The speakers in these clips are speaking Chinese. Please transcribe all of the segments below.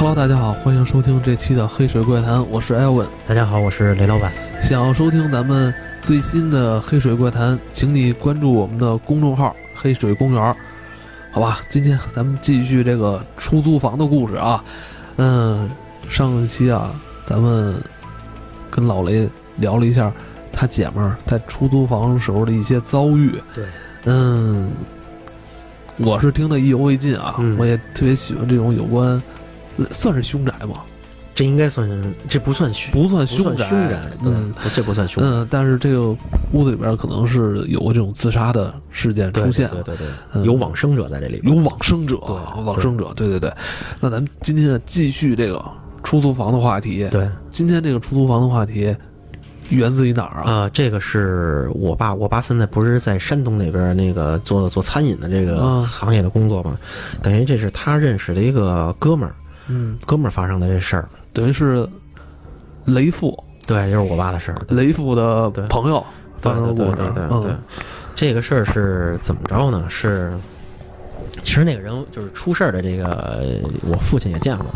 Hello，大家好，欢迎收听这期的《黑水怪谈》，我是艾文。大家好，我是雷老板。想要收听咱们最新的《黑水怪谈》，请你关注我们的公众号“黑水公园”，好吧？今天咱们继续这个出租房的故事啊。嗯，上一期啊，咱们跟老雷聊了一下他姐们儿在出租房时候的一些遭遇。对，嗯，我是听得意犹未尽啊，嗯我也特别喜欢这种有关，算是凶宅吗？这应该算是，这不算凶，不算凶宅，凶宅，嗯，这不算凶。嗯，但是这个屋子里边可能是有过这种自杀的事件出现，对对对有往生者在这里边。有往生者，对往生者，对对对。那咱们今天继续这个出租房的话题。对今天这个出租房的话题源自于哪儿啊？啊，这个是我爸，我爸现在不是在山东那边那个做做餐饮的这个啊行业的工作嘛，等于这是他认识的一个哥们儿，嗯，哥们儿发生的这事儿。等于是雷父，对，就是我爸的事儿。雷父的朋友发生的对故事。对对对对嗯，这个事儿是怎么着呢？是，其实那个人就是出事儿的这个，我父亲也见过，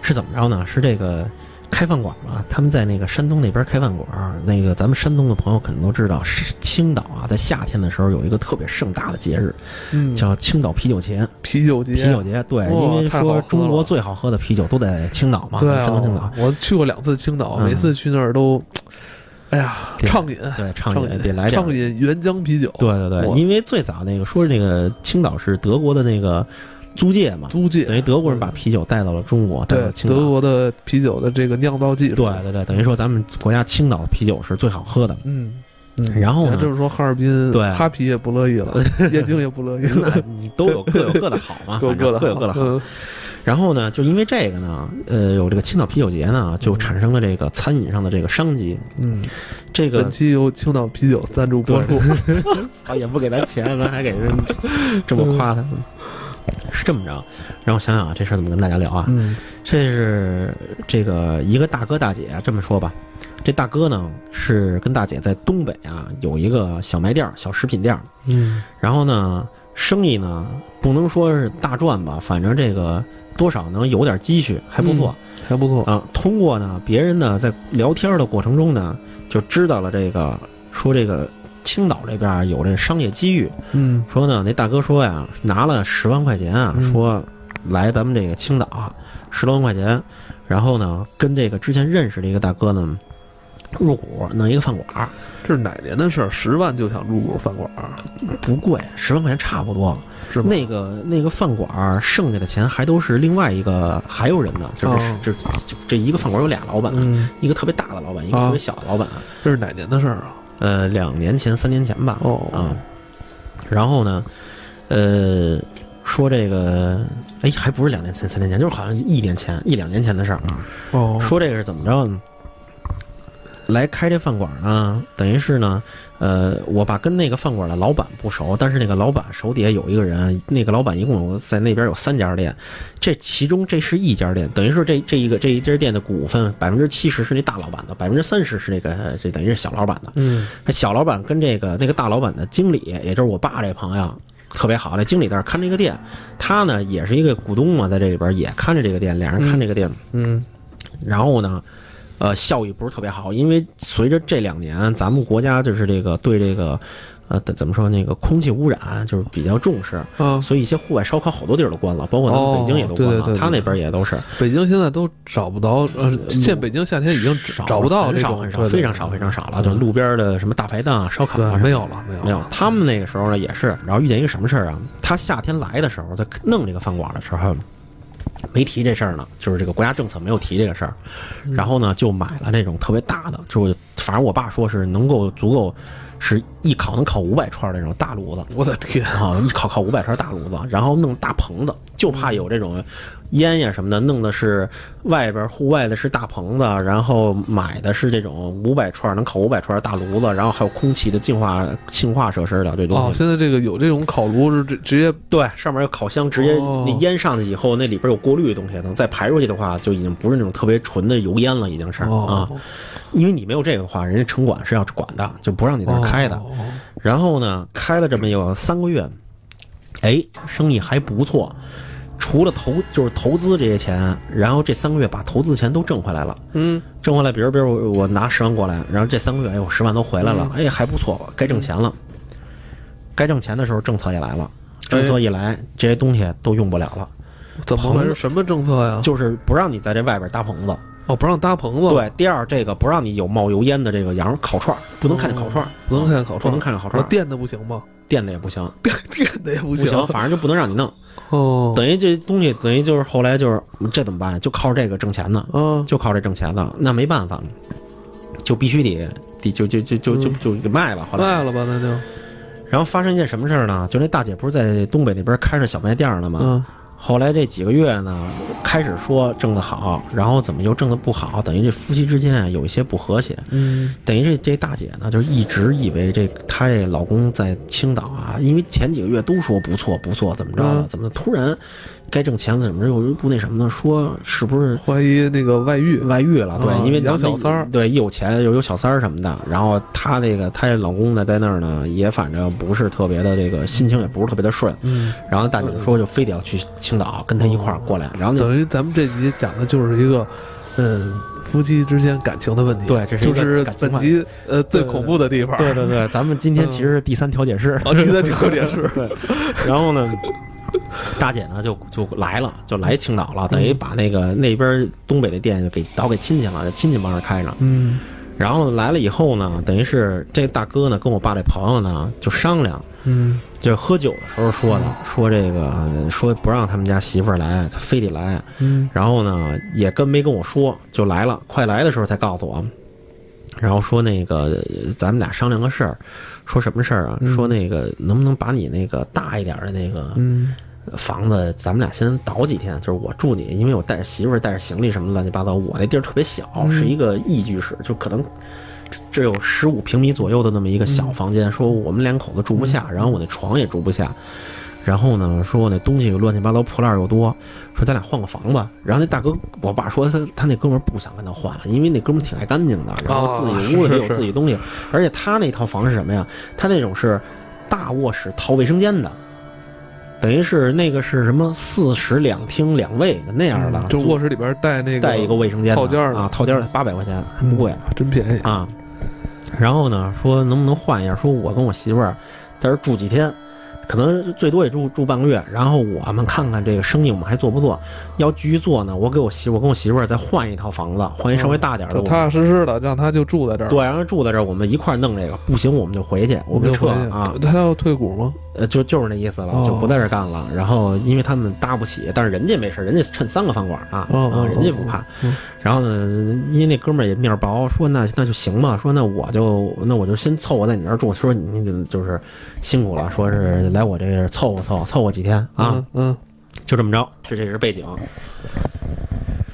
是怎么着呢？是这个开饭馆嘛，他们在那个山东那边开饭馆，那个咱们山东的朋友可能都知道，是青岛啊，在夏天的时候有一个特别盛大的节日，嗯，叫青岛啤酒节。啤酒节。啤酒节，对，哇因为说中国最好喝的啤酒都在青岛嘛，对山东青岛。啊，。我去过两次青岛，嗯。每次去那儿都，哎呀，畅饮，对，畅畅饮得来点畅饮原浆啤酒，对对对，因为最早那个说那个青岛是德国的那个租界嘛，租界等于德国人把啤酒带到了中国，带到对了青岛。德国的啤酒的这个酿造技术，对对对，等于说咱们国家青岛的啤酒是最好喝的。嗯。嗯。然后呢？还就是说哈尔滨，对。哈啤也不乐意了，燕京也不乐意了，那你都有各有各的好嘛，各有各的各有各的好。嗯。然后呢，就因为这个呢，呃，有这个青岛啤酒节呢，就产生了这个餐饮上的这个商机。嗯，这个本期由青岛啤酒赞助播出，啊，也不给咱钱，咱还给人这么夸他，是这么着。让我想想啊，这事儿怎么跟大家聊啊？嗯这是这个一个大哥大姐啊，这么说吧，这大哥呢是跟大姐在东北啊有一个小卖店儿、小食品店儿，嗯然后呢生意呢不能说是大赚吧，反正这个多少能有点积蓄，还不错还不错，啊。通过呢别人呢在聊天的过程中呢，就知道了这个说这个青岛这边有这商业机遇，嗯说呢那大哥说呀拿了十万块钱啊，嗯说来咱们这个青岛啊十多万块钱，然后呢跟这个之前认识的一个大哥呢入股弄一个饭馆儿，这是哪年的事儿？十万就想入股饭馆儿，不贵，十万块钱差不多。是吗？那个那个饭馆儿剩下的钱还都是另外一个还有人呢，就是哦这这这一个饭馆有俩老板，嗯，一个特别大的老板，一个啊特别小的老板。这是哪年的事儿啊？呃，两年前三年前吧。哦啊，然后呢，呃，说这个，哎，还不是两年前、三年前，就是好像一年前、一两年前的事儿啊。哦，说这个是怎么着呢？来开这饭馆呢，等于是呢，呃，我爸跟那个饭馆的老板不熟，但是那个老板手底下有一个人，那个老板一共有在那边有三家店，这其中这是一家店，等于是这这一个这一家店的股份百分之七十是那大老板的，百分之三十是那个这等于是小老板的。嗯小老板跟这个那个大老板的经理，也就是我爸这朋友，特别好。那经理在这儿看这个店，他呢也是一个股东嘛，在这里边也看着这个店，俩人看这个店。嗯然后呢，呃，效益不是特别好，因为随着这两年咱们国家就是这个对这个。呃，怎么说？那个空气污染就是比较重视，啊，所以一些户外烧烤好多地儿都关了，包括咱们北京也都关了。哦对对对对他那边也都是北京现在都找不到，呃，现北京夏天已经少找不到少很少，非常少非常少了。就路边的什么大排档啊、烧烤啊没有了，没有没有，他们那个时候呢也是，然后遇见一个什么事儿啊？他夏天来的时候，在弄这个饭馆的时候，没提这事儿呢，就是这个国家政策没有提这个事儿，然后呢就买了那种特别大的，就反正我爸说是能够足够，是一烤能烤五百串儿的那种大炉子。我的天，啊，一烤烤五百串大炉子，然后弄大棚子，就怕有这种烟呀什么的，弄的是外边户外的是大棚子，然后买的是这种五百串能烤五百串的大炉子，然后还有空气的净化净化设施的这东哦，现在这个有这种烤炉是直直接对，上面有烤箱，直接哦那烟上去以后，那里边有过滤的东西，等再排出去的话，就已经不是那种特别纯的油烟了，已经是啊。哦，因为你没有这个的话，人家城管是要管的，就不让你在那儿开的。哦然后呢，开了这么有三个月，哎，生意还不错。除了投就是投资这些钱，然后这三个月把投资钱都挣回来了。嗯挣回来，比如比如我我拿十万过来，然后这三个月哎我十万都回来了，哎还不错，该挣钱了。该挣钱的时候，政策也来了，政策一来，这些东西都用不了了，怎么回事？什么政策呀？就是不让你在这外边搭棚子。哦，不让搭棚子。对，第二这个不让你有冒油烟的这个羊肉烤串儿，不能看见烤串儿，不能看见烤串不，能看见烤串电的不行吗？电的也不行，电的也不行不行，反正就不能让你弄。哦，等于这东西等于就是后来就是这怎么办？就靠这个挣钱呢，嗯，就靠这挣钱呢，那没办法，就必须得得就就就就就就给卖了。后来，卖了吧，那就然后发生一件什么事儿呢？就那大姐不是在东北那边开着小卖店呢吗？嗯后来这几个月呢，开始说挣得好，然后怎么又挣得不好，等于这夫妻之间啊有一些不和谐。嗯等于这这大姐呢，就是一直以为这她这老公在青岛啊，因为前几个月都说不错不错，怎么着怎么突然该挣钱了，怎么着又不那什么呢？说是不是怀疑那个外遇，外遇了？对，啊因为养小三儿对，一有钱又有小三儿什么的，然后她那个她这老公呢在那儿呢，也反正不是特别的这个心情也不是特别的顺，嗯，然后大姐说就非得要去青岛跟他一块儿过来，然后等于咱们这集讲的就是一个，嗯，夫妻之间感情的问题。对这是就是本集呃最恐怖的地方。对对对，咱们今天其实是第三调解室，啊，这在特点是，对，然后呢，大姐呢就就来了，就来青岛了，等于把那个那边东北的店就给倒给亲戚了，亲戚帮着开着。嗯然后来了以后呢，等于是这大哥呢跟我爸这朋友呢就商量，嗯就喝酒的时候说的，说这个说不让他们家媳妇儿来，他非得来。嗯然后呢也跟没跟我说，就来了，快来的时候才告诉我。然后说那个咱们俩商量个事儿，说什么事儿啊？嗯说那个能不能把你那个大一点的那个嗯房子，咱们俩先倒几天，就是我住你，因为我带着媳妇儿、带着行李什么乱七八糟，我那地儿特别小，嗯是一个一居室，就可能只有十五平米左右的那么一个小房间。说我们两口子住不下，然后我那床也住不下，然后呢，说我那东西乱七八糟破烂又多，说咱俩换个房吧。然后那大哥，我爸说他他那哥们儿不想跟他换，因为那哥们儿挺爱干净的，然后自己屋里有是是自己东西，而且他那套房是什么呀？他那种是大卧室套卫生间的。等于是那个是什么四室两厅两卫的那样的，就卧室里边带那个带一个卫生间的套间啊，套间八百块钱还不贵真便宜。啊。然后呢，说能不能换一下？说我跟我媳妇儿在这儿住几天，可能最多也住住半个月。然后我们看看这个生意我们还做不做？要继续做呢，我给我媳妇，我跟我媳妇儿再换一套房子，换一稍微大点儿的。就踏踏实实的让他就住在这儿。对，让他住在这儿，我们一块儿弄这个。不行，我们就回去，我们就撤了啊。他要退股吗？呃，就就是那意思了，哦就不在这干了。然后因为他们搭不起，但是人家没事，人家趁三个饭馆啊，哦哦啊，人家不怕。嗯然后呢，因为那哥们儿也面薄，说那那就行吧，说那我就那我就先凑合在你那儿住，说你就就是辛苦了，说是来我这儿凑合凑合凑合几天啊，嗯嗯就这么着，这这是背景。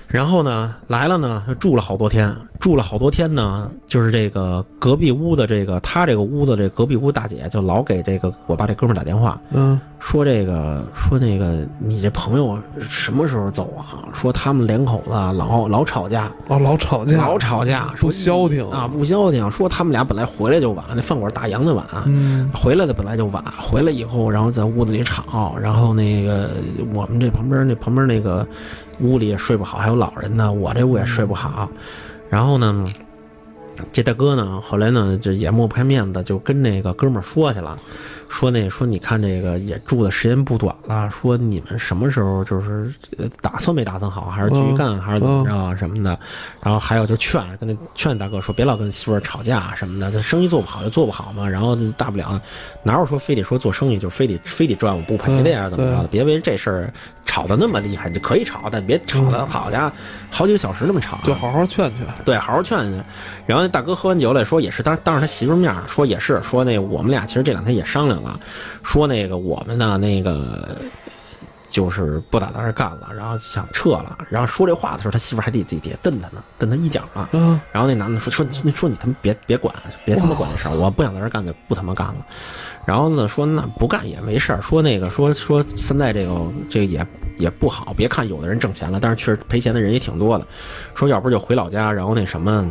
然后呢，来了呢，住了好多天，住了好多天呢，就是这个隔壁屋的这个他这个屋子这隔壁屋大姐就老给这个我爸这哥们儿打电话，嗯说这个说那个你这朋友什么时候走啊？说他们两口子老老吵架，哦，老吵架，老吵架，说不消停啊，不消停。说他们俩本来回来就晚，那饭馆打烊的晚，嗯回来的本来就晚，回来以后然后在屋子里吵，然后那个我们这旁边那旁边那个屋里也睡不好，还有老人呢，我这屋也睡不好。然后呢，这大哥呢，后来呢就也抹不开面子，就跟那个哥们儿说去了。说那说你看这个也住的时间不短了，说你们什么时候就是呃打算没打算好，还是继续干，还是怎么着啊什么的，然后还有就劝跟那劝大哥说别老跟媳妇儿吵架什么的，这生意做不好就做不好嘛，然后大不了哪有说非得说做生意就非得非得赚我不赔的呀怎么着的，别为这事儿吵得那么厉害，就可以吵，但别吵得好家伙好几个小时那么吵，就好好劝劝。对，好好劝劝。然后那大哥喝完酒了说也是当当着他媳妇儿面儿说也是说那我们俩其实这两天也商量了，说那个我们呢那个就是不打在这儿干了，然后想撤了。然后说这话的时候，他媳妇儿还得自己底下瞪他呢，瞪他一脚啊。嗯然后那男的说说你说你他妈别别管，别他妈管这事儿，我不想在这儿干就不他妈干了。然后呢说那不干也没事儿，说那个说说现在这个这个也也不好，别看有的人挣钱了，但是确实赔钱的人也挺多的。说要不就回老家，然后那什么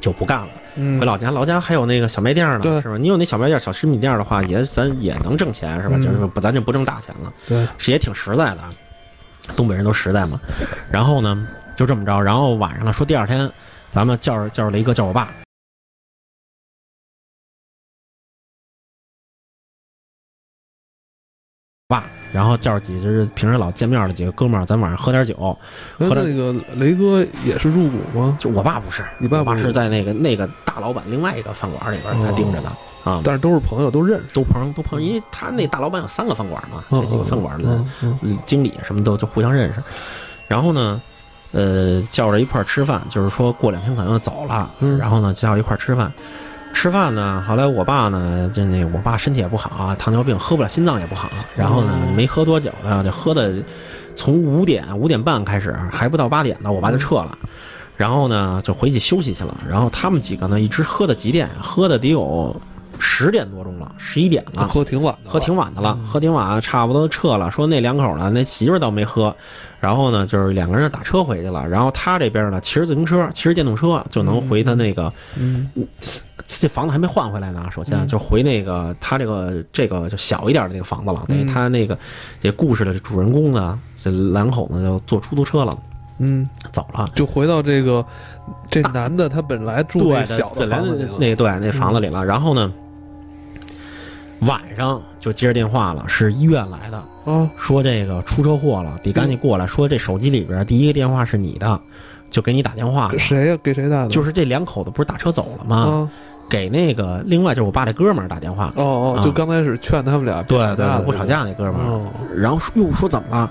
就不干了。嗯回老家，老家还有那个小卖店呢，对是吧？你有那小卖店、小食品店的话，也咱也能挣钱，是吧？嗯就是不咱就不挣大钱了，对，是也挺实在的。东北人都实在嘛。然后呢，就这么着，然后晚上了，说第二天咱们叫着叫着雷哥叫我爸。爸，然后叫着几只平时老见面的几个哥们儿，咱晚上喝点酒。那喝点那个雷哥也是入股吗？就我爸不是，你爸爸是在那个那个大老板另外一个饭馆里边儿他盯着的啊，但是都是朋友，都认识。都朋友都朋友，因为他那大老板有三个饭馆嘛，嗯这几个饭馆的嗯嗯嗯经理什么都就互相认识。然后呢，呃，叫着一块儿吃饭，就是说过两天可能就走了。嗯然后呢，叫一块儿吃饭。吃饭呢，后来我爸呢，就那我爸身体也不好啊，糖尿病，喝不了，心脏也不好。然后呢，哦没喝多久呢，就喝的从五点五点半开始，还不到八点呢，我爸就撤了。然后呢，就回去休息去了。然后他们几个呢，一直喝到几点？喝的得有十点多钟了，十一点了。喝挺晚的，喝挺晚的了，喝挺晚，差不多撤了。说那两口呢，那媳妇倒没喝，然后呢，就是两个人打车回去了。然后他这边呢，骑着自行车，骑着电动车就能回他那个，嗯这房子还没换回来呢。首先嗯就回那个他这个这个就小一点的那个房子了。等于嗯他那个这故事的主人公呢，这两口子就坐出租车了，嗯，走了。就回到这个这男的他本来住那，小的本来房子里了，那对那房子里了。然后呢，晚上就接着电话了，是医院来的。啊，说这个出车祸了，得赶紧过来。说这手机里边第一个电话是你的，就给你打电话。给谁呀？给谁打的？就是这两口子不是打车走了吗？啊，给那个另外就是我爸这哥们儿打电话。哦哦，啊就刚开始劝他们俩别对对架的，不吵架那哥们儿。哦，然后说又说怎么了？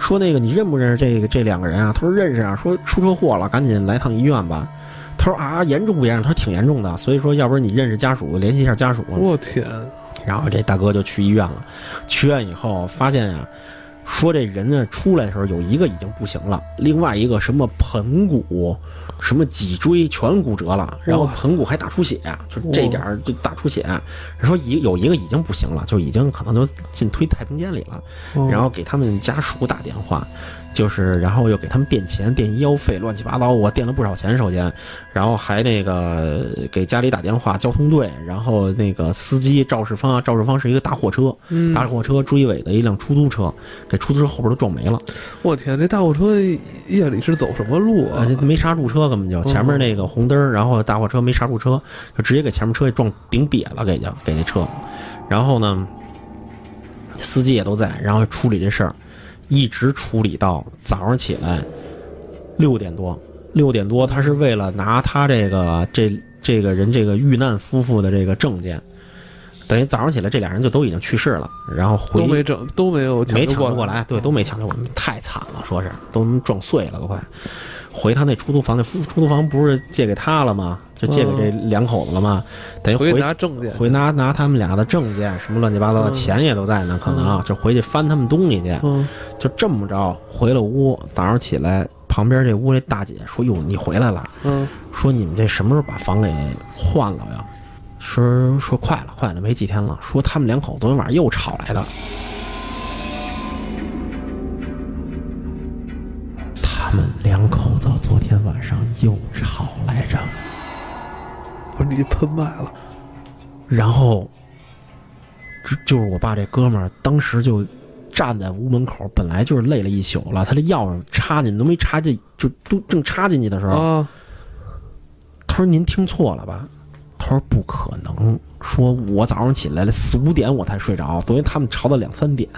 说那个你认不认识这个这两个人啊？他说认识啊。说出车祸了，赶紧来趟医院吧。他说啊，严重不严重？他说挺严重的。所以说，要不然你认识家属，联系一下家属。我天，然后这大哥就去医院了，去医院以后发现呀、说这人呢出来的时候有一个已经不行了，另外一个什么盆骨、什么脊椎全骨折了，然后盆骨还大出血，就这点儿就大出血。说一有一个已经不行了，就已经可能都进推太平间里了，哦然后给他们家属打电话。就是，然后又给他们垫钱、垫医药费，乱七八糟，我垫了不少钱。首先，然后还那个给家里打电话，交通队，然后那个司机赵世芳，赵世芳是一个大货车，嗯，大货车追尾的一辆出租车，给出租车后边都撞没了，我天，这大货车夜里是走什么路啊？没刹住车，根本就前面那个红灯儿，然后大货车没刹住车，就直接给前面车给撞顶瘪了，给就给那车，然后呢，司机也都在，然后处理这事儿，一直处理到早上起来六点多，六点多他是为了拿他这个这这个人这个遇难夫妇的这个证件。等于早上起来，这俩人就都已经去世了，然后回都没整，都没有没抢救过来，对，都没抢救过来，太惨了，说是都撞碎了，都快。回他那出租房，那出租房不是借给他了吗？就借给这两口子了吗？等于回回拿证件，回拿拿他们俩的证件，什么乱七八糟的嗯钱也都在呢，可能啊就回去翻他们东西去，嗯，就这么着回了屋。早上起来，旁边这屋这大姐说：“哟，你回来了。”嗯说你们这什么时候把房给换了呀？说说快了，快了，没几天了。说他们两口昨天晚上又吵来的。他们两口子昨天晚上又吵来着，不是你喷麦了，然后，就就是我爸这哥们儿当时就站在屋门口，本来就是累了一宿了，他这钥匙插进都没插进，就都正插进去的时候，啊，他说：“您听错了吧？”他说：“不可能，说我早上起来了四五点我才睡着，昨天他们吵到两三点。”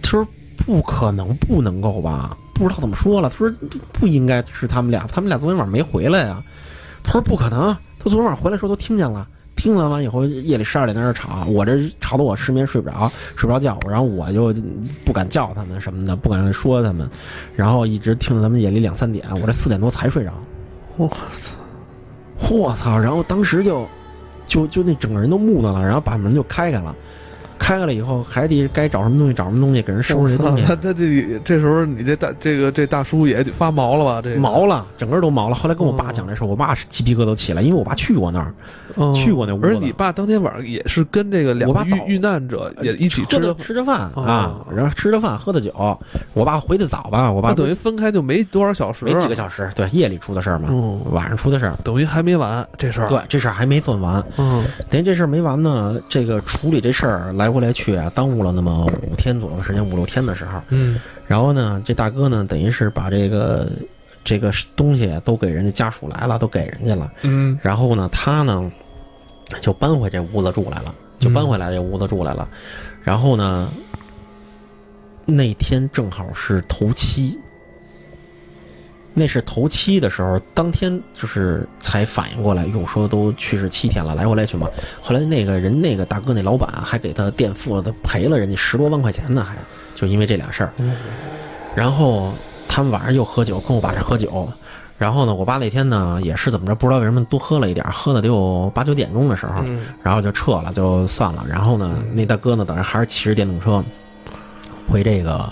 他说：“不可能，不能够吧？不知道怎么说了。”他说：“不应该是他们俩，他们俩昨天晚上没回来呀。”他说：“不可能，他昨天晚上回来时候都听见了。”听完完以后，夜里十二点在那吵，我这吵得我失眠睡不着，睡不着觉，然后我就不敢叫他们什么的，不敢说他们，然后一直听到他们夜里两三点，我这四点多才睡着。我操，我操！然后当时就，就就那整个人都木讷了，然后把门就开开了，开开了以后还得该找什么东西找什么东西，给人收拾这东西他，他这这时候你这大这个这大叔也发毛了吧？这个毛了，整个都毛了。后来跟我爸讲这事儿，我爸是鸡皮疙瘩都起来，因为我爸去过那儿，嗯去过那屋子而你爸当天晚上也是跟这个两个遇遇难者也一起吃的，吃着饭哦啊，然后吃着饭喝的酒。我爸回的早吧，我爸等于分开就没多少小时，没几个小时，对，夜里出的事儿嘛，嗯，晚上出的事儿。等于还没完这事儿。，对，这事儿还没分完。嗯等于这事儿没完呢，这个处理这事儿来来回来去啊，耽误了那么五天左右的时间，五六天的时候。嗯然后呢，这大哥呢，等于是把这个这个东西都给人家家属来了，都给人家了。嗯然后呢，他呢就搬回这屋子住来了，就搬回来这屋子住来了。然后呢，那天正好是头七，那是头七的时候，当天就是才反应过来，又，说都去世七天了，来回来去嘛。后来那个人那个大哥那老板还给他垫付了，他赔了人家十多万块钱呢，还就因为这俩事儿。然后他们晚上又喝酒，跟我爸这喝酒。然后呢，我爸那天呢也是怎么着，不知道为什么多喝了一点儿，喝的得有八九点钟的时候，嗯然后就撤了，就算了。然后呢，那大哥呢，等于还是骑着电动车回这个，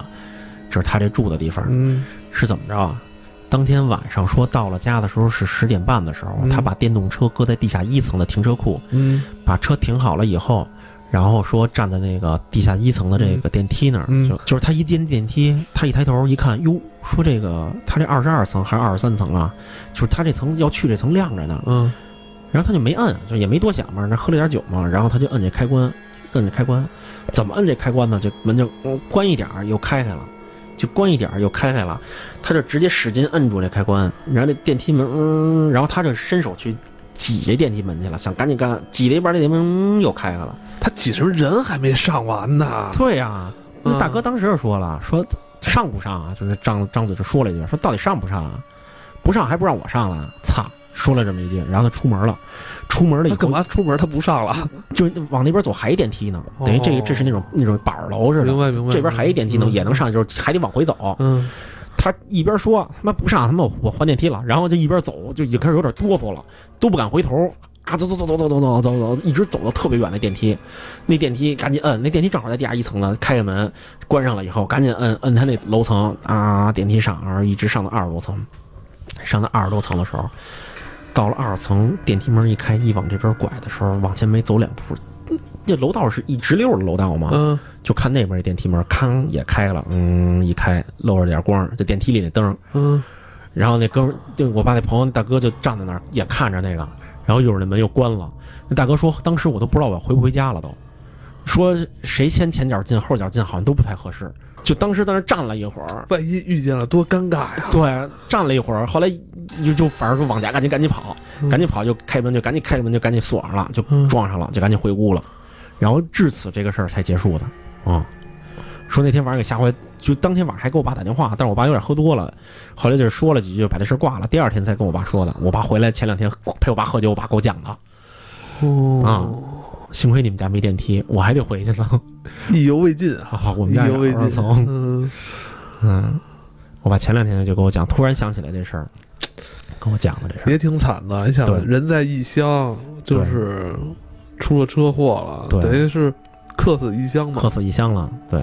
就是他这住的地方，嗯是怎么着啊？当天晚上说到了家的时候是十点半的时候，嗯。他把电动车搁在地下一层的停车库，嗯。把车停好了以后，然后说站在那个地下一层的这个电梯那儿，嗯。就就是他一进电梯，他一抬头一看，哟，说这个他这二十二层还是二十三层啊？就是他这层要去这层亮着呢，嗯。然后他就没摁，就也没多想嘛，那喝了点酒嘛，然后他就摁这开关，摁这开关，怎么摁这开关呢？这门就嗯关一点儿又开开了，就关一点儿又开开了，他就直接使劲摁住这开关，然后那电梯门，嗯，然后他就伸手去挤这电梯门去了，想赶紧干，挤了一半，那电梯门、嗯、又开开了。他挤什么人还没上完呢？对呀、那嗯大哥当时就说了，说上不上啊？就是张张嘴就说了一句，说到底上不上啊？不上还不让我上了，操！说了这么一句，然后他出门了，出门了以后干嘛？出门他不上了？就往那边走还一电梯呢，等于这个哦这是那种那种板儿楼似的，明白明白。这边还一电梯呢嗯。也能上，就是还得往回走。嗯。他一边说他妈不上，他妈我换电梯了，然后就一边走，就已经开始有点哆嗦了，都不敢回头啊，走走走走走走走走走，一直走到特别远的电梯，那电梯赶紧摁，那电梯正好在地下一层呢，开开门关上了以后，赶紧摁摁他那楼层啊，电梯上，然后一直上到二十多层，上到二十多层的时候，到了二层，电梯门一开，一往这边拐的时候，往前没走两步，这楼道是一直溜的楼道嘛，嗯就看那边那电梯门，康也开了，嗯，一开露着点光，就电梯里那灯。嗯然后那哥们就我爸那朋友那大哥就站在那儿也看着那个，然后一会儿那门又关了。那大哥说，当时我都不知道我要回不回家了都，说谁先前脚进后脚进好像都不太合适。就当时在那站了一会儿，万一遇见了多尴尬呀！对，站了一会儿，后来就就反正说往家赶紧赶紧跑，嗯赶紧跑就开门就赶紧开门就赶紧锁上了，就嗯撞上了，就赶紧回屋了。然后至此这个事儿才结束的。啊、说那天晚上给吓坏，就当天晚上还给我爸打电话，但是我爸有点喝多了，后来就是说了几句，把这事儿挂了。第二天才跟我爸说的。我爸回来前两天陪我爸喝酒，我爸给我讲的。哦，幸亏你们家没电梯，我还得回去呢。意犹未尽啊！啊，我们意家有。二层。嗯，嗯，我爸前两天就跟我讲，突然想起来这事儿，跟我讲的这事儿。也挺惨的。你想，人在异乡，就是出了车祸了，等于是客死异乡嘛客。死异乡了，对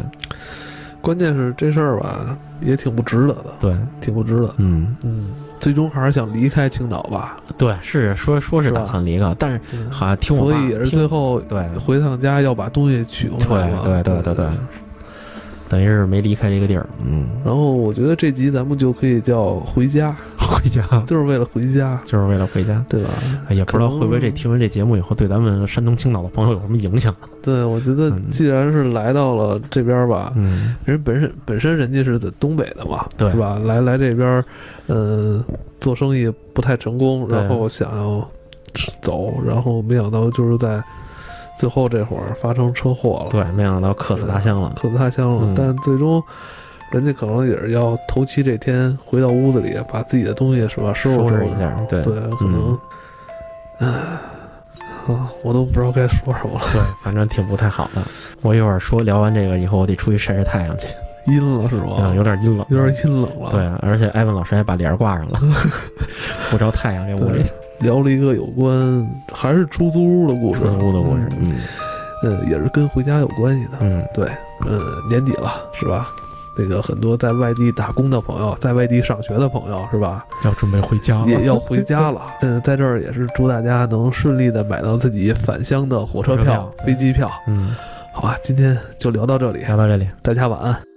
关键是这事儿吧，也挺不值得的，对，挺不值得。嗯，嗯，最终还是想离开青岛吧。对，是说说是打算离开，但是好像听我所以也是最后对。回趟家要把东西取回来。对对对对。对。等于是没离开这个地儿，嗯，然后我觉得这集咱们就可以叫回家，回家 就是为了回家，就是为了回家。对吧？哎也不知道会不会这听完这节目以后，对咱们山东青岛的朋友有什么影响？对，我觉得嗯既然是来到了这边吧，嗯，人本身本身人家是在东北的嘛，对是吧？来来这边，呃，做生意不太成功，然后想要走，然后没想到就是在最后这会儿发生车祸了，对，没想到客死他乡了。客死他乡了。嗯但最终，人家可能也是要头七这天回到屋子里，把自己的东西是吧收拾收拾拾一下对对，可能，唉、啊，我都不知道该说什么了，对，反正挺不太好的。我一会儿说聊完这个以后，我得出去晒晒太阳去，阴了是吧？嗯，有点阴冷，有点阴冷了。对，而且艾文老师还把帘儿挂上了，不着太阳，这屋里聊了一个有关还是出租屋的故事，出租屋的故事，嗯嗯，也是跟回家有关系的。嗯，对，呃，年底了是吧？那个很多在外地打工的朋友，在外地上学的朋友是吧？要准备回家了，也要回家了。嗯，在这儿也是祝大家能顺利的买到自己返乡的火车票车票、飞机票。嗯，好吧，今天就聊到这里，聊到这里。大家晚安。